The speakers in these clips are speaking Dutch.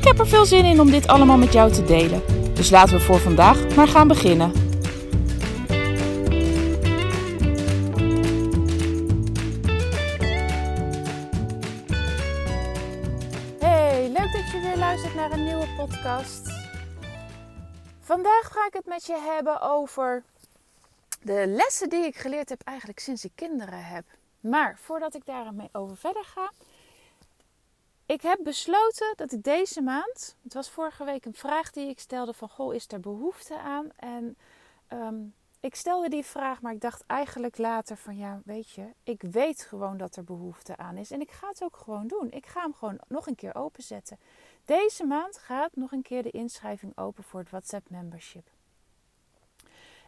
Ik heb er veel zin in om dit allemaal met jou te delen. Dus laten we voor vandaag maar gaan beginnen. Hey, leuk dat je weer luistert naar een nieuwe podcast. Vandaag ga ik het met je hebben over de lessen die ik geleerd heb eigenlijk sinds ik kinderen heb. Maar voordat ik daarmee over verder ga, ik heb besloten dat ik deze maand, het was vorige week een vraag die ik stelde van goh, is er behoefte aan? En ehm, ik stelde die vraag, maar ik dacht eigenlijk later van ja, weet je, ik weet gewoon dat er behoefte aan is. En ik ga het ook gewoon doen. Ik ga hem gewoon nog een keer openzetten. Deze maand gaat nog een keer de inschrijving open voor het WhatsApp membership.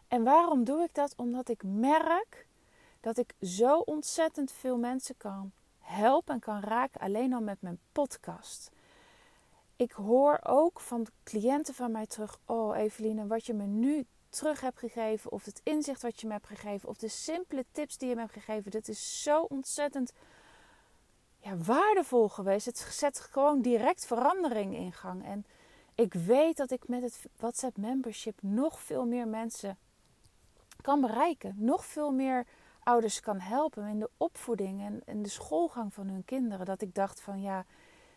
En waarom doe ik dat? Omdat ik merk dat ik zo ontzettend veel mensen kan helpen en kan raken alleen al met mijn podcast. Ik hoor ook van cliënten van mij terug: Oh, Eveline, wat je me nu terug hebt gegeven, of het inzicht wat je me hebt gegeven, of de simpele tips die je me hebt gegeven, dat is zo ontzettend ja, waardevol geweest. Het zet gewoon direct verandering in gang. En ik weet dat ik met het WhatsApp membership nog veel meer mensen kan bereiken. Nog veel meer ouders kan helpen in de opvoeding en in de schoolgang van hun kinderen. Dat ik dacht van ja,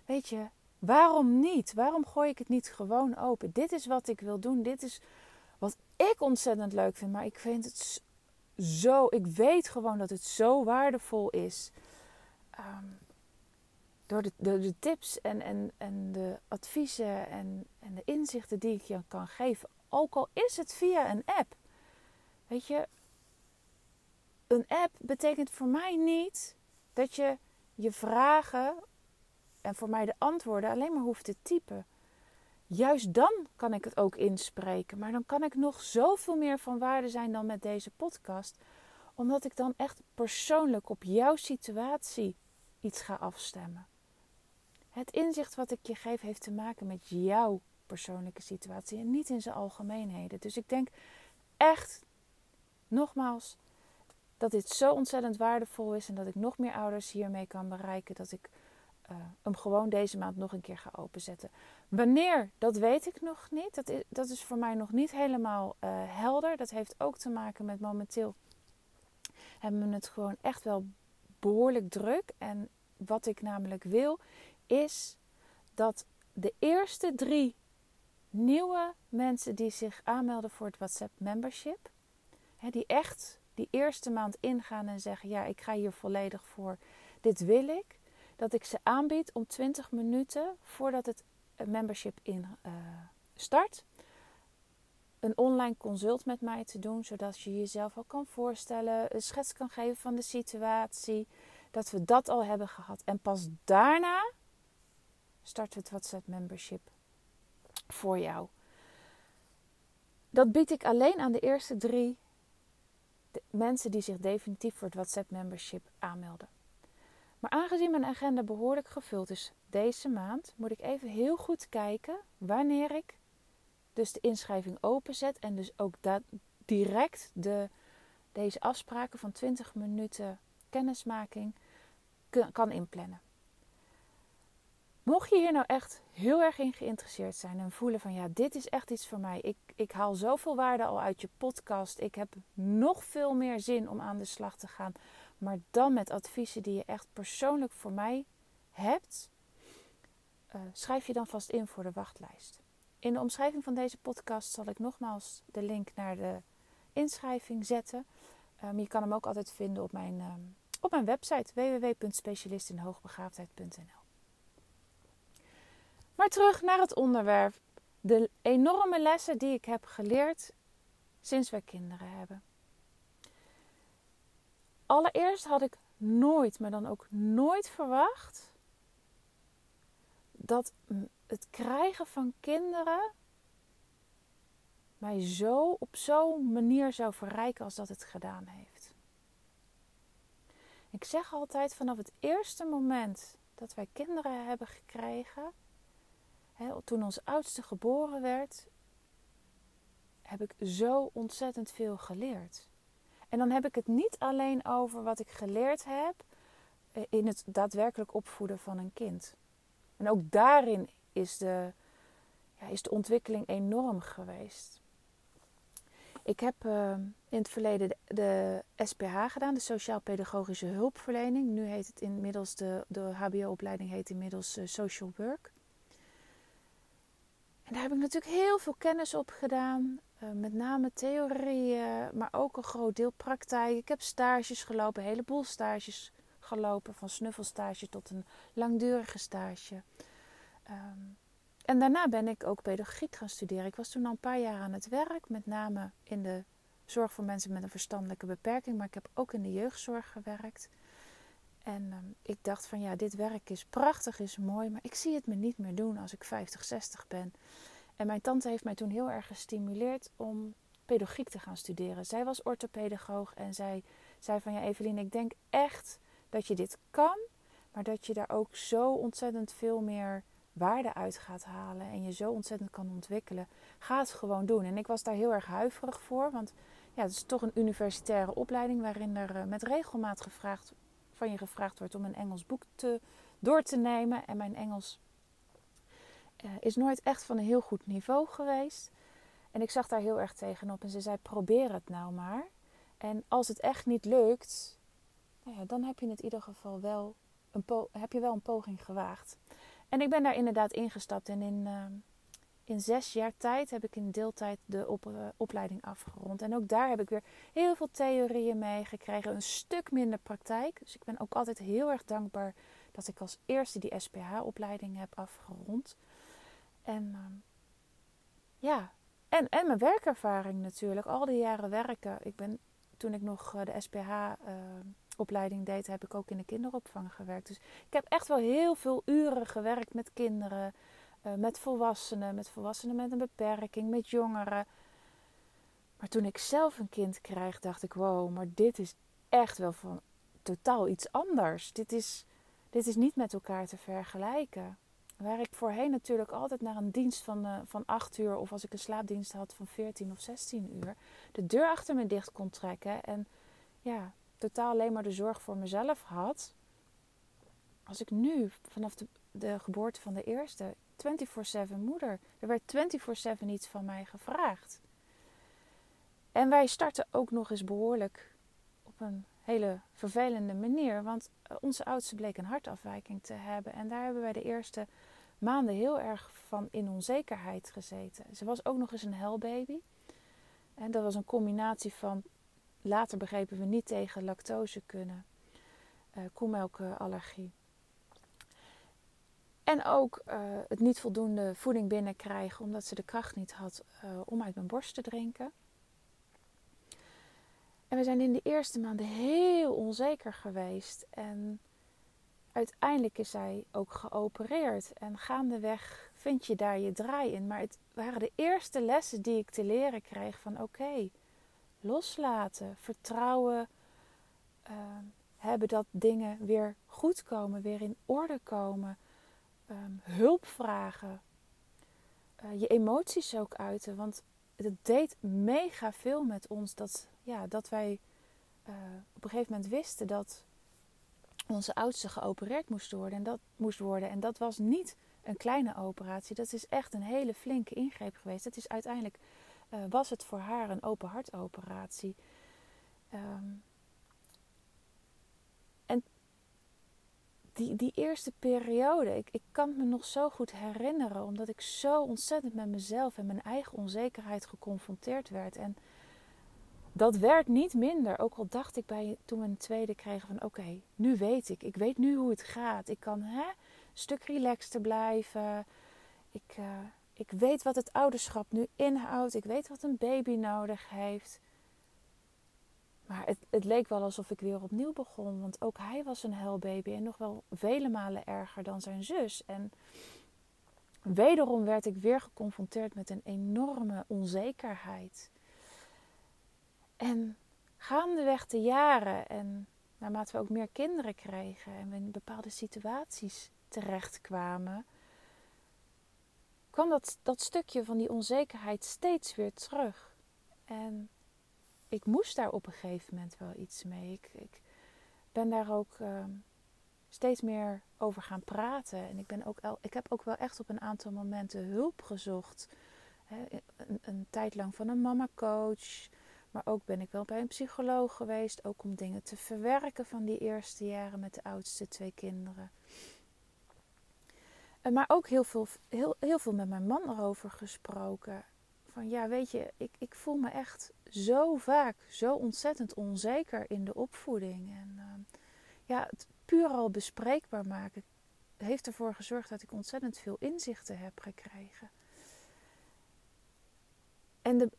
weet je, waarom niet? Waarom gooi ik het niet gewoon open? Dit is wat ik wil doen. Dit is wat ik ontzettend leuk vind. Maar ik vind het zo, ik weet gewoon dat het zo waardevol is. Ehm, door de, de, tips en, en, en de adviezen en, en de inzichten die ik je kan geven. Ook al is het via een app. Weet je, een app betekent voor mij niet dat je je vragen en voor mij de antwoorden alleen maar hoeft te typen. Juist dan kan ik het ook inspreken, maar dan kan ik nog zoveel meer van waarde zijn dan met deze podcast, omdat ik dan echt persoonlijk op jouw situatie iets ga afstemmen. Het inzicht wat ik je geef heeft te maken met jouw persoonlijke situatie en niet in zijn algemeenheden. Dus ik denk echt, nogmaals, dat dit zo ontzettend waardevol is en dat ik nog meer ouders hiermee kan bereiken. Dat ik uh, hem gewoon deze maand nog een keer ga openzetten. Wanneer, dat weet ik nog niet. Dat is, dat is voor mij nog niet helemaal uh, helder. Dat heeft ook te maken met momenteel hebben we het gewoon echt wel behoorlijk druk. En wat ik namelijk wil, is dat de eerste drie nieuwe mensen die zich aanmelden voor het WhatsApp membership, hè, die echt die eerste maand ingaan en zeggen: Ja, ik ga hier volledig voor, dit wil ik. Dat ik ze aanbied om 20 minuten voordat het membership in uh, start. Een online consult met mij te doen, zodat je jezelf al kan voorstellen, een schets kan geven van de situatie. Dat we dat al hebben gehad. En pas daarna starten we het WhatsApp membership voor jou. Dat bied ik alleen aan de eerste drie mensen die zich definitief voor het WhatsApp membership aanmelden. Maar aangezien mijn agenda behoorlijk gevuld is deze maand, moet ik even heel goed kijken wanneer ik dus de inschrijving openzet en dus ook direct de, deze afspraken van 20 minuten kennismaking kan inplannen. Mocht je hier nou echt heel erg in geïnteresseerd zijn en voelen van ja, dit is echt iets voor mij. Ik, ik haal zoveel waarde al uit je podcast. Ik heb nog veel meer zin om aan de slag te gaan. Maar dan met adviezen die je echt persoonlijk voor mij hebt. Uh, schrijf je dan vast in voor de wachtlijst. In de omschrijving van deze podcast zal ik nogmaals de link naar de inschrijving zetten. Um, je kan hem ook altijd vinden op mijn, um, op mijn website www.specialistinhoogbegaafdheid.nl. Maar terug naar het onderwerp. De enorme lessen die ik heb geleerd sinds wij kinderen hebben. Allereerst had ik nooit, maar dan ook nooit verwacht dat het krijgen van kinderen mij zo op zo'n manier zou verrijken als dat het gedaan heeft. Ik zeg altijd vanaf het eerste moment dat wij kinderen hebben gekregen, toen ons oudste geboren werd, heb ik zo ontzettend veel geleerd. En dan heb ik het niet alleen over wat ik geleerd heb eh, in het daadwerkelijk opvoeden van een kind. En ook daarin is de, ja, is de ontwikkeling enorm geweest. Ik heb uh, in het verleden de, SPH gedaan, de Sociaal-Pedagogische Hulpverlening. Nu heet het inmiddels, de, de HBO-opleiding heet inmiddels uh, Social Work. En daar heb ik natuurlijk heel veel kennis op gedaan. Uh, met name theorieën, maar ook een groot deel praktijk. Ik heb stages gelopen, een heleboel stages gelopen. Van snuffelstage tot een langdurige stage. Um, en daarna ben ik ook pedagogiek gaan studeren. Ik was toen al een paar jaar aan het werk, met name in de zorg voor mensen met een verstandelijke beperking, maar ik heb ook in de jeugdzorg gewerkt. En um, ik dacht van ja, dit werk is prachtig, is mooi, maar ik zie het me niet meer doen als ik 50, 60 ben. En mijn tante heeft mij toen heel erg gestimuleerd om pedagogiek te gaan studeren. Zij was orthopedagoog en zij zei van ja, Evelien, ik denk echt dat je dit kan, maar dat je daar ook zo ontzettend veel meer waarde uit gaat halen en je zo ontzettend kan ontwikkelen, ga het gewoon doen. En ik was daar heel erg huiverig voor, want ja, het is toch een universitaire opleiding waarin er eh, met regelmaat gevraagd, van je gevraagd wordt om een Engels boek te, door te nemen. En mijn Engels uh, is nooit echt van een heel goed niveau geweest. En ik zag daar heel erg tegenop en ze zei: probeer het nou maar. En als het echt niet lukt, nou ja, dan heb je in ieder geval wel een, heb je wel een poging gewaagd. En ik ben daar inderdaad ingestapt. En in, uh, in zes jaar tijd heb ik in deeltijd de uh, opleiding afgerond. En ook daar heb ik weer heel veel theorieën mee gekregen. Een stuk minder praktijk. Dus ik ben ook altijd heel erg dankbaar dat ik als eerste die SPH-opleiding heb afgerond. En uh, ja, en, mijn werkervaring natuurlijk. Al die jaren werken. Ik ben toen ik nog eh, de SPH opleiding deed, heb ik ook in de kinderopvang gewerkt. Dus ik heb echt wel heel veel uren gewerkt met kinderen, met volwassenen, met volwassenen met een beperking, met jongeren. Maar toen ik zelf een kind kreeg, dacht ik: wow, maar dit is echt wel van totaal iets anders. Dit is, dit is niet met elkaar te vergelijken. Waar ik voorheen natuurlijk altijd naar een dienst van, uh, van 8 uur of als ik een slaapdienst had van 14 of 16 uur, de deur achter me dicht kon trekken. En ja, totaal alleen maar de zorg voor mezelf had. Als ik nu vanaf de, de geboorte van de eerste 24/7 moeder. Er werd 24/7 iets van mij gevraagd. En wij starten ook nog eens behoorlijk op een hele vervelende manier. Want eh, onze oudste bleek een hartafwijking te hebben. En daar hebben wij de eerste maanden heel erg van in onzekerheid gezeten. Ze was ook nog eens een helbaby. En dat was een combinatie van Later begrepen we niet tegen lactose kunnen, uh, koemelkallergie. En ook uh, het niet voldoende voeding binnenkrijgen omdat ze de kracht niet had uh, om uit mijn borst te drinken. En we zijn in de eerste maanden heel onzeker geweest. En uiteindelijk is zij ook geopereerd. En gaandeweg vind je daar je draai in. Maar het waren de eerste lessen die ik te leren kreeg van oké, loslaten, vertrouwen uh, hebben dat dingen weer goed komen, weer in orde komen, um, hulp vragen, uh, je emoties ook uiten. Want het deed mega veel met ons dat, ja, dat wij uh, op een gegeven moment wisten dat onze oudste geopereerd moest worden. En dat moest worden. En dat was niet een kleine operatie. Dat is echt een hele flinke ingreep geweest. Het is uiteindelijk uh, was het voor haar een open hartoperatie. Um, die, die eerste periode, ik, ik kan me nog zo goed herinneren, omdat ik zo ontzettend met mezelf en mijn eigen onzekerheid geconfronteerd werd. En dat werd niet minder, ook al dacht ik bij, toen we een tweede kregen van oké, nu weet ik, ik weet nu hoe het gaat. Ik kan hè, een stuk relaxter blijven. Ik, uh, ik weet wat het ouderschap nu inhoudt. Ik weet wat een baby nodig heeft. Maar het, leek wel alsof ik weer opnieuw begon. Want ook hij was een huilbaby. En nog wel vele malen erger dan zijn zus. En wederom werd ik weer geconfronteerd met een enorme onzekerheid. En gaandeweg de jaren en naarmate we ook meer kinderen kregen en we in bepaalde situaties terechtkwamen, kwam dat, dat stukje van die onzekerheid steeds weer terug. En ik moest daar op een gegeven moment wel iets mee. Ik, ik ben daar ook ehm, steeds meer over gaan praten. En ik, ben ook, ik heb ook wel echt op een aantal momenten hulp gezocht. een, een tijd lang van een mama-coach. Maar ook ben ik wel bij een psycholoog geweest. Ook om dingen te verwerken van die eerste jaren met de oudste twee kinderen. Maar ook heel veel, heel, heel veel met mijn man erover gesproken. Van ja, weet je, ik, ik voel me echt zo vaak zo ontzettend onzeker in de opvoeding. En uh, ja, het puur al bespreekbaar maken heeft ervoor gezorgd dat ik ontzettend veel inzichten heb gekregen. En de,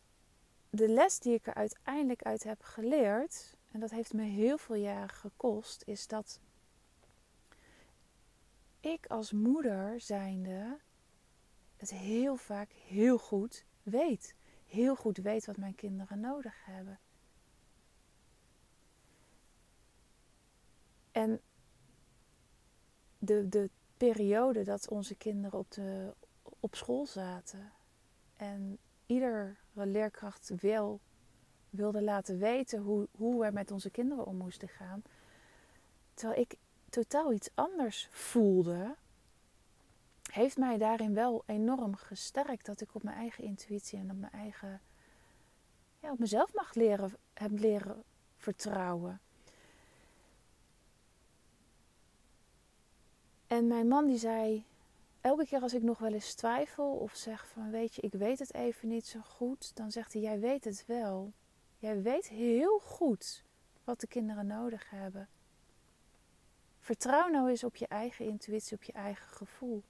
de les die ik er uiteindelijk uit heb geleerd, en dat heeft me heel veel jaren gekost, is dat ik als moeder zijnde het heel vaak heel goed weet. Heel goed weet wat mijn kinderen nodig hebben. En de, de periode dat onze kinderen op, de, op school zaten en iedere leerkracht wel wilde laten weten hoe, hoe we met onze kinderen om moesten gaan. Terwijl ik totaal iets anders voelde, heeft mij daarin wel enorm gesterkt dat ik op mijn eigen intuïtie en op mijn eigen, ja, op mezelf mag leren, heb leren vertrouwen. En mijn man die zei, elke keer als ik nog wel eens twijfel of zeg van weet je, ik weet het even niet zo goed, dan zegt hij, jij weet het wel. Jij weet heel goed wat de kinderen nodig hebben. Vertrouw nou eens op je eigen intuïtie, op je eigen gevoel.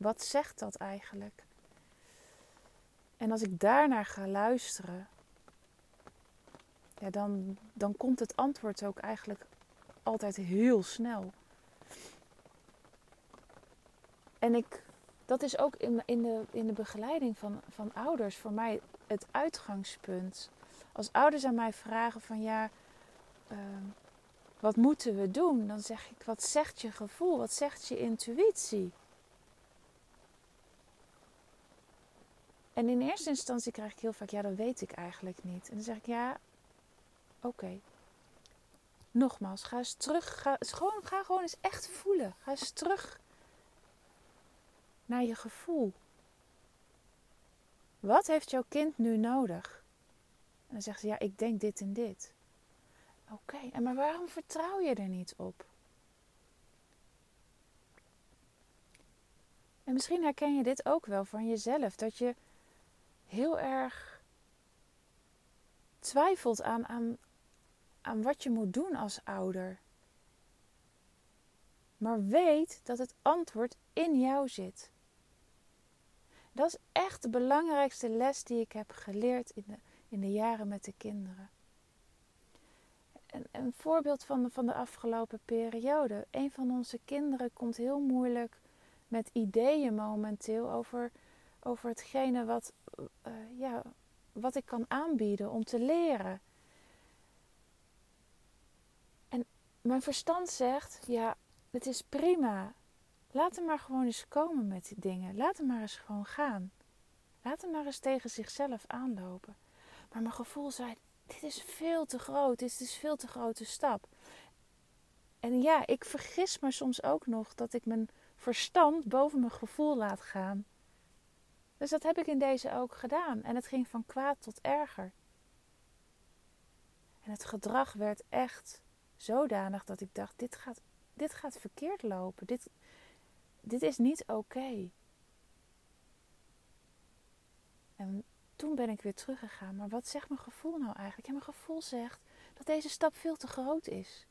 Wat zegt dat eigenlijk? En als ik daarnaar ga luisteren, ja, dan, dan komt het antwoord ook eigenlijk altijd heel snel. En ik, dat is ook in, in, de, in de begeleiding van, van ouders voor mij het uitgangspunt. Als ouders aan mij vragen van ja, ehm, wat moeten we doen? Dan zeg ik, wat zegt je gevoel? Wat zegt je intuïtie? En in eerste instantie krijg ik heel vaak, ja, dat weet ik eigenlijk niet. En dan zeg ik, ja, oké. Nogmaals, ga eens terug. Ga, gewoon, ga gewoon eens echt voelen. Ga eens terug naar je gevoel. Wat heeft jouw kind nu nodig? En dan zegt ze, ja, ik denk dit en dit. Oké, en maar waarom vertrouw je er niet op? En misschien herken je dit ook wel van jezelf, dat je heel erg twijfelt aan, aan, aan wat je moet doen als ouder. Maar weet dat het antwoord in jou zit. Dat is echt de belangrijkste les die ik heb geleerd in de, in de jaren met de kinderen. Een, een voorbeeld van de, van de afgelopen periode. Een van onze kinderen komt heel moeilijk met ideeën momenteel over, over hetgene wat, uh, ja, wat ik kan aanbieden om te leren. En mijn verstand zegt: ja, het is prima. Laat hem maar gewoon eens komen met die dingen. Laat hem maar eens gewoon gaan. Laat hem maar eens tegen zichzelf aanlopen. Maar mijn gevoel zei: dit is veel te groot. Dit is veel te grote stap. En ja, ik vergis me soms ook nog dat ik mijn verstand boven mijn gevoel laat gaan. Dus dat heb ik in deze ook gedaan. En het ging van kwaad tot erger. En het gedrag werd echt zodanig dat ik dacht: dit gaat, dit gaat verkeerd lopen. Dit, dit is niet oké. En toen ben ik weer teruggegaan. Maar wat zegt mijn gevoel nou eigenlijk? Mijn gevoel zegt dat deze stap veel te groot is.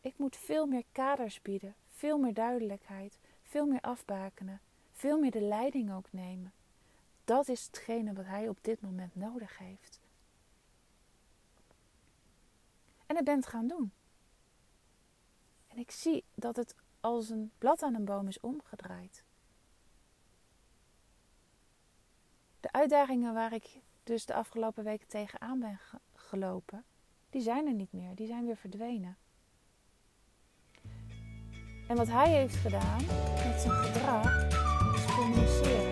Ik moet veel meer kaders bieden, veel meer duidelijkheid, veel meer afbakenen, veel meer de leiding ook nemen. Dat is hetgene wat hij op dit moment nodig heeft. En het gaan doen. En ik zie dat het als een blad aan een boom is omgedraaid. De uitdagingen waar ik dus de afgelopen weken tegenaan ben gelopen, die zijn er niet meer. Die zijn weer verdwenen. En wat hij heeft gedaan met zijn gedrag is communiceren. deze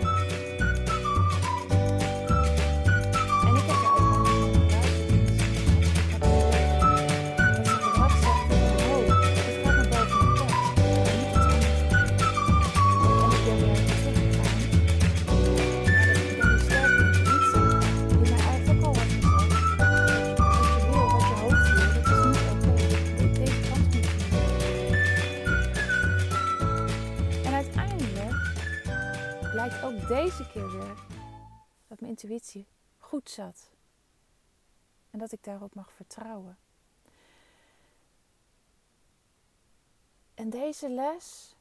zat. En dat ik daarop mag vertrouwen. En deze les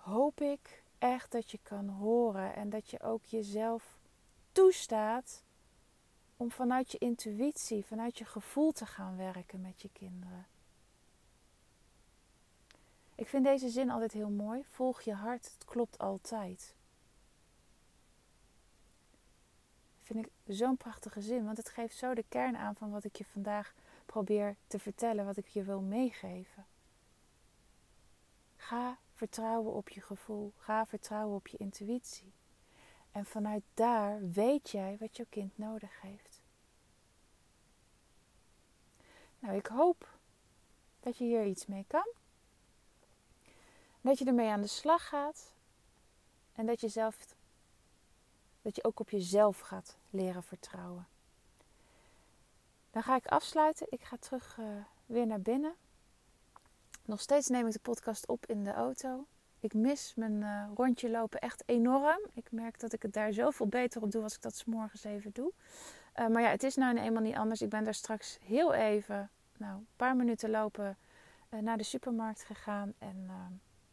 hoop ik echt dat je kan horen en dat je ook jezelf toestaat om vanuit je intuïtie, vanuit je gevoel te gaan werken met je kinderen. Ik vind deze zin altijd heel mooi. Volg je hart, het klopt altijd. Vind ik zo'n prachtige zin, want het geeft zo de kern aan van wat ik je vandaag probeer te vertellen, wat ik je wil meegeven. Ga vertrouwen op je gevoel, ga vertrouwen op je intuïtie. En vanuit daar weet jij wat jouw kind nodig heeft. Nou, ik hoop dat je hier iets mee kan. Dat je ermee aan de slag gaat. En dat je zelf dat je ook op jezelf gaat leren vertrouwen. Dan ga ik afsluiten. Ik ga terug uh, weer naar binnen. Nog steeds neem ik de podcast op in de auto. Ik mis mijn uh, rondje lopen echt enorm. Ik merk dat ik het daar zoveel beter op doe als ik dat s morgens even doe. Uh, maar ja, het is nou eenmaal niet anders. Ik ben daar straks heel even, nou, een paar minuten lopen naar de supermarkt gegaan. En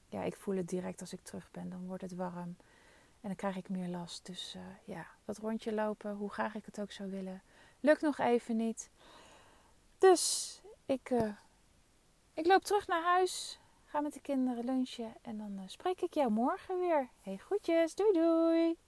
ja, ik voel het direct als ik terug ben. Dan wordt het warm. En dan krijg ik meer last. Dus uh, ja, dat rondje lopen, hoe graag ik het ook zou willen, lukt nog even niet. Dus ik, uh, ik loop terug naar huis, ga met de kinderen lunchen en dan uh, spreek ik jou morgen weer. Hey, groetjes, doei doei!